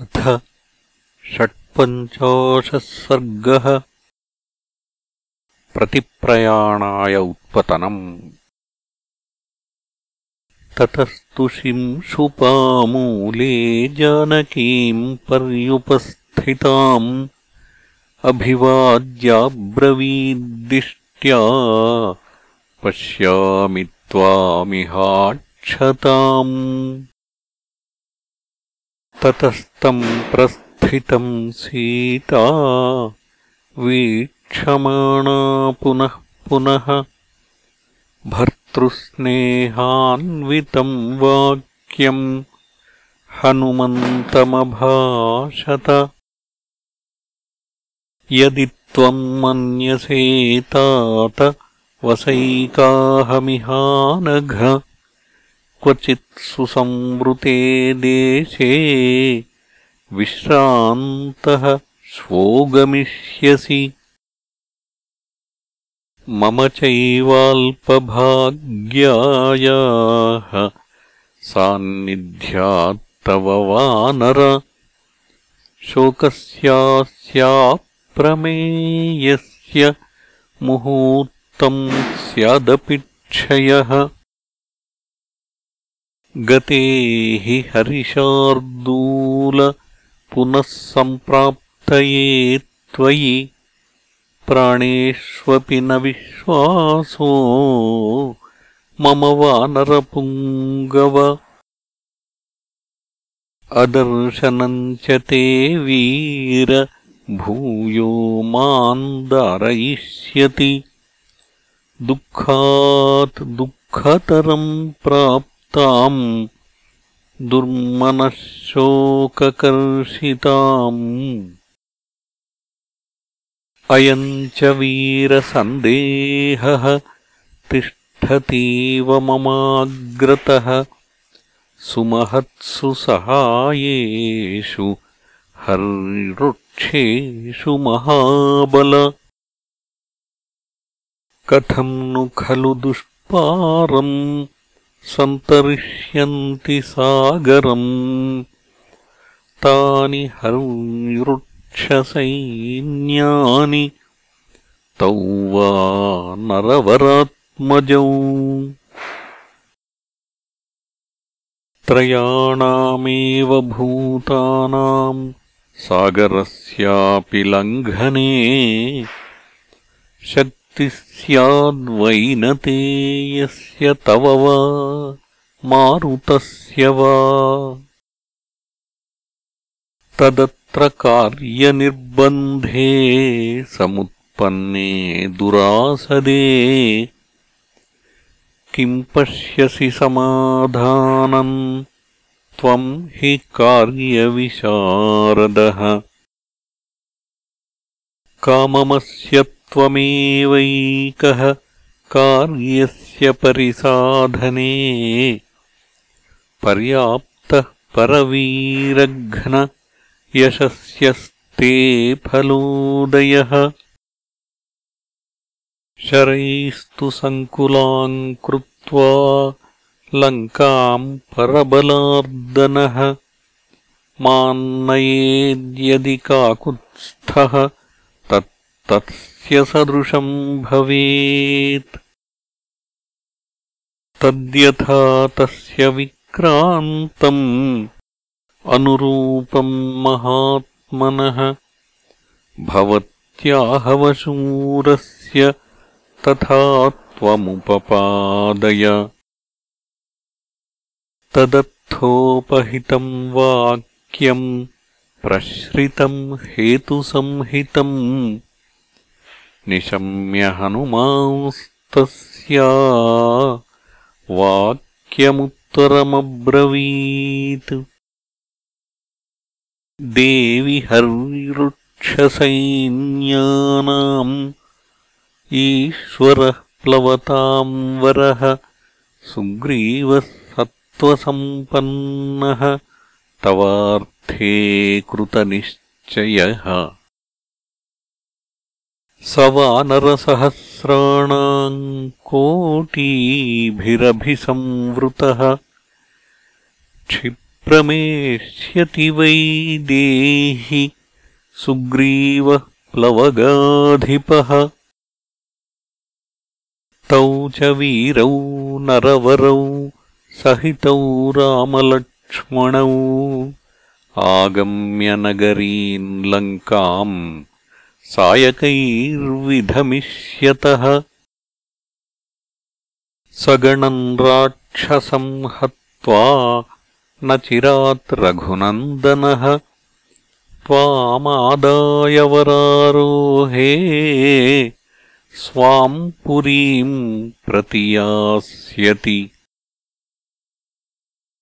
अथ षट्पञ्चाशः सर्गः प्रतिप्रयाणाय उत्पतनम्। ततस्तु शिंशुपामूले जानकीम् पर्युपस्थिताम् अभिवाद्याब्रवीद्दिष्ट्या पश्यामि त्वामिहाक्षताम् ततस्तम् प्रस्थितम् सीता वीक्षमाणा पुनः पुनः भर्तृस्नेहान्वितम् वाक्यम् हनुमन्तमभाषत। यदि त्वम् मन्यसे तात वसैकाहमिहानघ क्वचित् सुसंवृते देशे विश्रान्तः श्वोगमिष्यसि मम चैवाल्पभाग्यायाः सान्निध्यात्तव वानर। शोकस्यास्याप्रमेयस्य मुहूर्तम् स्यादपिक्षयः गते हि हरिशार्दूल पुनः सम्प्राप्तये त्वयि प्राणेष्वपि न विश्वासो। मम वानरपुङ्गव अदर्शनम् च ते वीर भूयो माम् दारयिष्यति दुःखात् दुःखतरम् प्राप् ताम् दुर्मनःशोककर्षिताम्। अयम् च वीरसन्देहः तिष्ठतीव ममाग्रतः। सुमहत्सु सहायेषु हर्वृक्षेषु महाबल। कथम् नु खलु दुष्पारम् सन्तरिष्यन्ति सागरम्। तानि हर्वृक्षसैन्यानि तौ वा नरवरात्मजौ। त्रयाणामेव भूतानाम् सागरस्यापि लङ्घने स्याद्वैनतेयस्य तव वा मारुतस्य वा। तदत्र कार्यनिर्बन्धे समुत्पन्ने दुरासदे। किम् पश्यसि समाधानम् त्वम् हि कार्यविशारदः। काममस्य त्वमेवैकः कार्यस्य परिसाधने पर्याप्तः परवीरघ्न यशस्यस्ते फलोदयः। शरैस्तु सङ्कुलाम् कृत्वा लङ्काम् परबलार्दनः। मान्नयेद्यदि काकुत्स्थः तत्तस्य सदृशम् भवेत्। तद्यथा तस्य विक्रान्तम् अनुरूपम् महात्मनः। भवत्याहवशूरस्य तथा त्वमुपपादय। तदर्थोपहितम् वाक्यम् प्रश्रितम् हेतुसंहितम् निशम्य हनुमांस्तस्या वाक्यमुत्तरमब्रवीत्। देवि हर्वृक्षसैन्यानाम् ईश्वरः प्लवताम् वरः सुग्रीवः सत्त्वसम्पन्नः तवार्थे कृतनिश्चयः स वानरसहस्राणाम् कोटीभिरभिसंवृतः क्षिप्रमेष्यति वै देहि सुग्रीवः प्लवगाधिपः तौ च वीरौ नरवरौ सहितौ रामलक्ष्मणौ। आगम्यनगरीन् लङ्काम् सायकैर्विधमिष्यतः सगणम् राक्षसं हत्वा न चिरात् रघुनन्दनः त्वामादायवरारोहे स्वाम् पुरीम् प्रतियास्यति।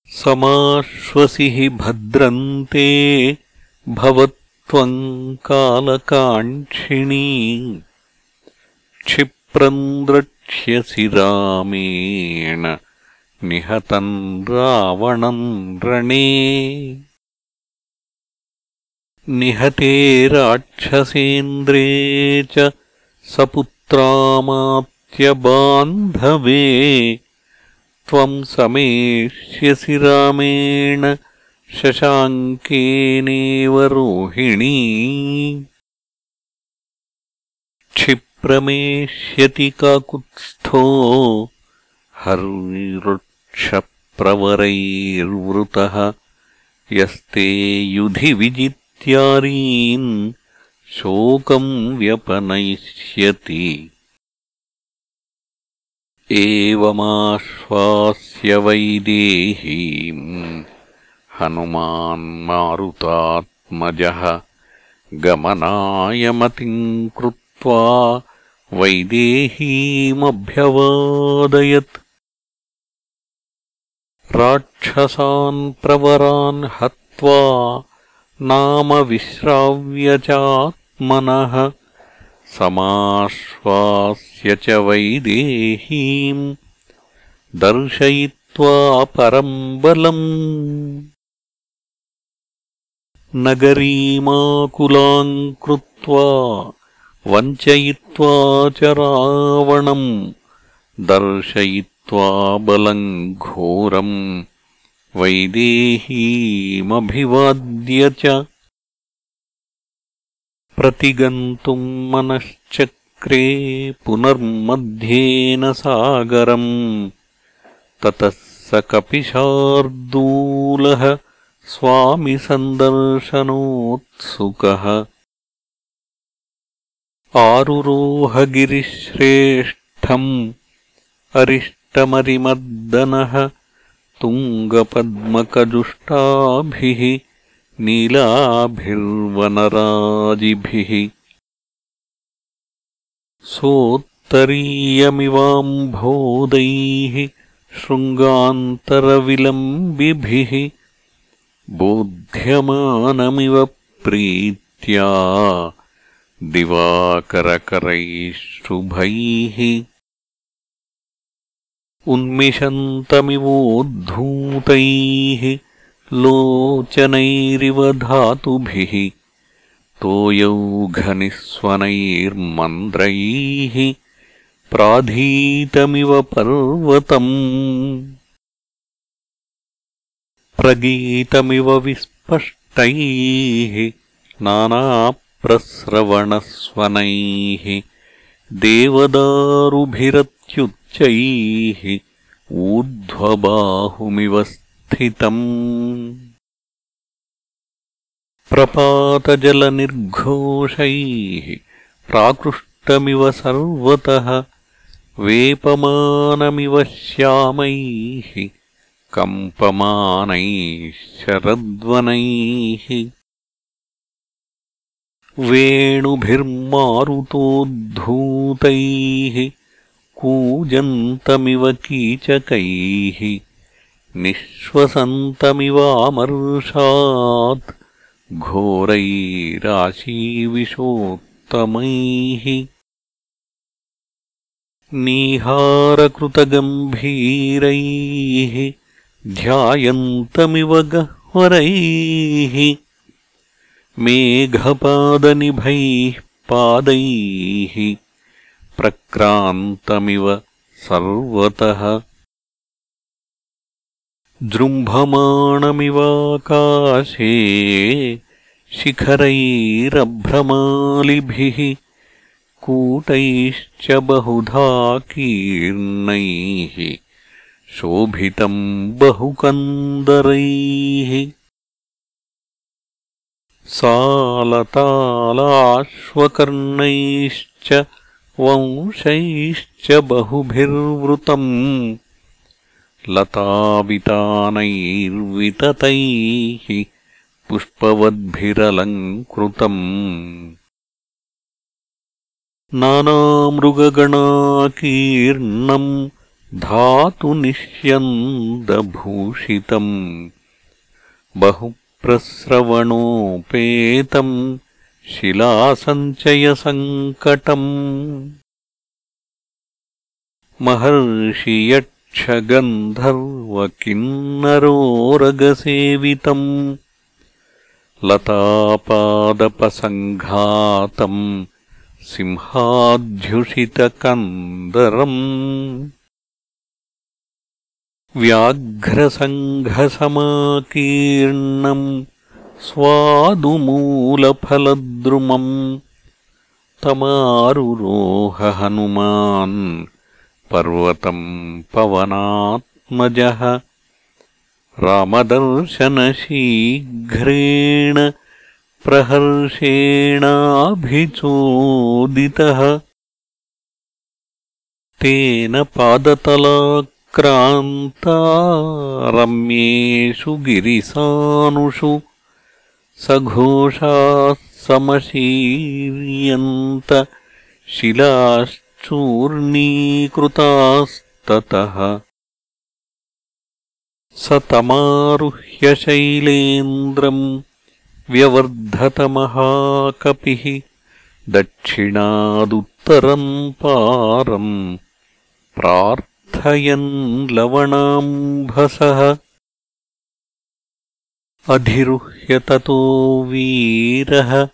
समाश्वसिः भद्रन्ते भवत्वम् कालकाङ्क्षिणी क्षिप्रम् द्रक्ष्यसि रामेण निहतम् रावणम् रणे निहते राक्षसेन्द्रे च सपुत्रामात्यबान्धवे त्वम् समेष्यसि रामेण शशाङ्केनेव रोहिणी। क्षिप्रमेष्यति काकुत्स्थो हर्वृक्षप्रवरैर्वृतः यस्ते युधि विजित्यारीन् शोकम् व्यपनयिष्यति। एवमाश्वास्य वैदेहीम् हनुमान्मारुतात्मजः गमनायमतिम् कृत्वा वैदेहीमभ्यवादयत्। राक्षसान् प्रवरान् हत्वा नाम विश्राव्य चात्मनः समाश्वास्य च वैदेहीम् दर्शयित्वा परम् बलम् नगरीमाकुलाम् कृत्वा वञ्चयित्वा च रावणम् दर्शयित्वा बलम् घोरम् वैदेहीमभिवाद्य च प्रतिगन्तुम् मनश्चक्रे पुनर्मध्येन सागरम्। ततः स कपिशार्दूलः स्वामिसन्दर्शनोत्सुकः। आरुरोहगिरिश्रेष्ठम् अरिष्टमरिमर्दनः तुङ्गपद्मकजुष्टाभिः नीलाभिर्वनराजिभिः। सोत्तरीयमिवाम्भोदैः शृङ्गान्तरविलम्बिभिः बोध्यमानमिव प्रीत्या दिवाकरकरैः शुभैः उन्मिषन्तमिवोद्धूतैः लोचनैरिव धातुभिः तोयौघनिस्वनैर्मन्द्रैः प्राधीतमिव पर्वतम् प्रगीतमिव विस्पष्टैः नानाप्रस्रवणस्वनैः देवदारुभिरत्युच्चैः ऊर्ध्वबाहुमिव स्थितम्। प्रपातजलनिर्घोषैः प्राकृष्टमिव सर्वतः वेपमानमिव श्यामैः कम्पमानैः शरद्वनैः वेणुभिर्मारुतोद्धूतैः कूजन्तमिव कीचकैः निःश्वसन्तमिवामर्षात् घोरैराशीविशोत्तमैः। नीहारकृतगम्भीरैः ध्यायन्तमिव गह्वरैः मेघपादनिभैः पादैः प्रक्रान्तमिव सर्वतः। जृम्भमाणमिवाकाशे शिखरैरभ्रमालिभिः कूटैश्च बहुधा कीर्णैः शोभितम् बहुकन्दरैः। सालतालाश्वकर्णैश्च वंशैश्च बहुभिर्वृतम्। लतावितानैर्विततैः पुष्पवद्भिरलङ्कृतम्। नानामृगगणाकीर्णम् धातुनिष्यन्दभूषितम् बहुप्रस्रवणोपेतम् शिलासञ्चयसङ्कटम् महर्षियक्षगन्धर्वकिन्नरोरगसेवितम् लतापादपसङ्घातम् सिंहाध्युषितकन्दरम् व्याघ्रसङ्घसमाकीर्णम् स्वादुमूलफलद्रुमम् तमारुरोहहनुमान् पर्वतम् पवनात्मजः रामदर्शनशीघ्रेण प्रहर्षेणाभिचोदितः। तेन पादतलाक्रान्ता रम्येषु गिरिसानुषु सघोषाः समशीर्यन्त शिलाश्चूर्णीकृतास्ततः। स तमारुह्य शैलेन्द्रम् व्यवर्धतमहाकपिः दक्षिणादुत्तरम् पारम् प्रार्थयन् लवणाम्भसः। अधिरुह्य ततो वीरः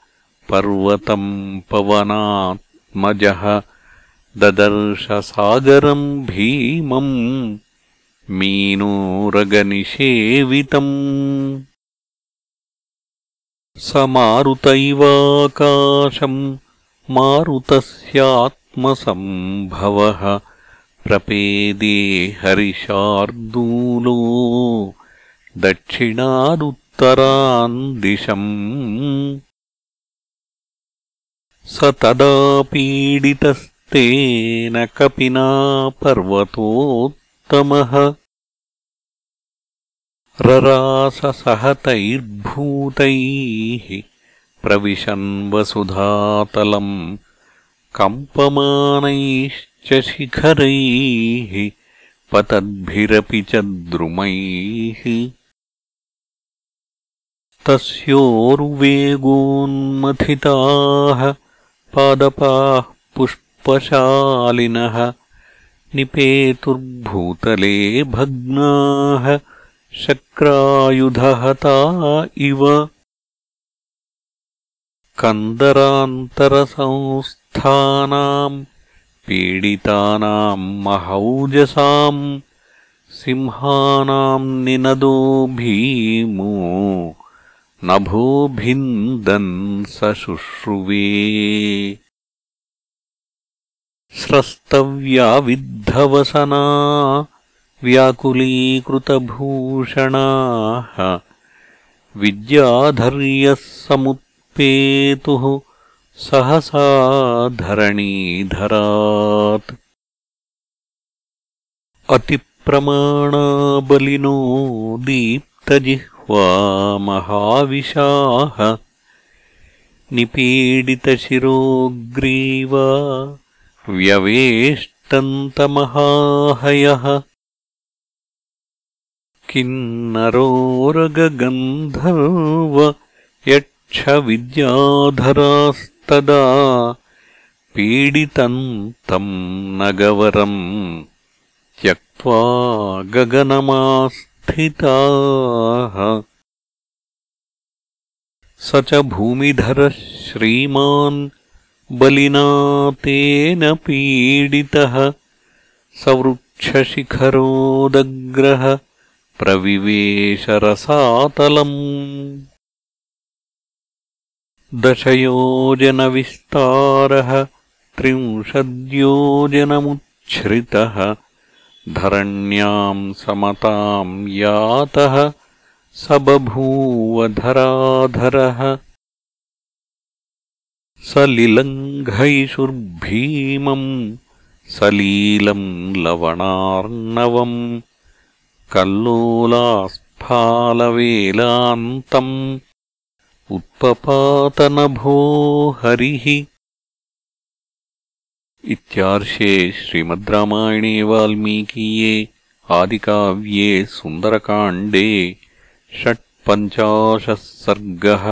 पर्वतम् पवनात्मजः। ददर्शसागरम् भीमम् मीनोरगनिषेवितम् स मारुतैवाकाशम् मारुतस्यात्मसम्भवः प्रपेदे हरिशार्दूलो। दक्षिणादुत्तरान् दिशम्। स तदा पीडितस्तेन कपिना पर्वतोत्तमः। रराससहतैर्भूतैः प्रविशन् वसुधातलम्। कम्पमानैश्च शिखरैः पतद्भिरपि च द्रुमैः तस्योर्वेगोन्मथिताः पादपाः पुष्पशालिनः निपेतुर्भूतले भग्नाः शक्रायुधहता इव। कन्दरान्तरसंस्थानाम् पीडितानाम् महौजसाम् सिंहानाम् निनदो भीमो नभोभिन्दन् स शुश्रुवे स्रस्तव्याविद्धवसना व्याकुलीकृतभूषणाः विद्याधर्यः समुत्पेतुः सहसा धरणीधरात् अतिप्रमाणाबलिनो दीप्तजिह्वा महाविशाः निपीडितशिरोग्रीवा व्यवेष्टन्तमहाहयः। किन्नरोरगन्धर्व यक्षविद्याधरास्तदा पीडितम् तम् नगवरम् त्यक्त्वा गगनमास्थिताः स च भूमिधरः श्रीमान् बलिना तेन पीडितः सवृक्षशिखरोदग्रह प्रविवेशरसातलम् दशयोजनविस्तारः त्रिंशद्योजनमुच्छ्रितः धरण्याम् समताम् यातः स बभूवधराधरः सलिलङ्घैषुर्भीमम् सलीलम् लवणार्णवम् कल्लोलास्फालवेलान्तम् उत्पपातनभो हरिः इत्यार्षे श्रीमद् रामायणे वाल्मीकीये आदिकाव्ये सुन्दरकाण्डे षट्पञ्चाशः सर्गः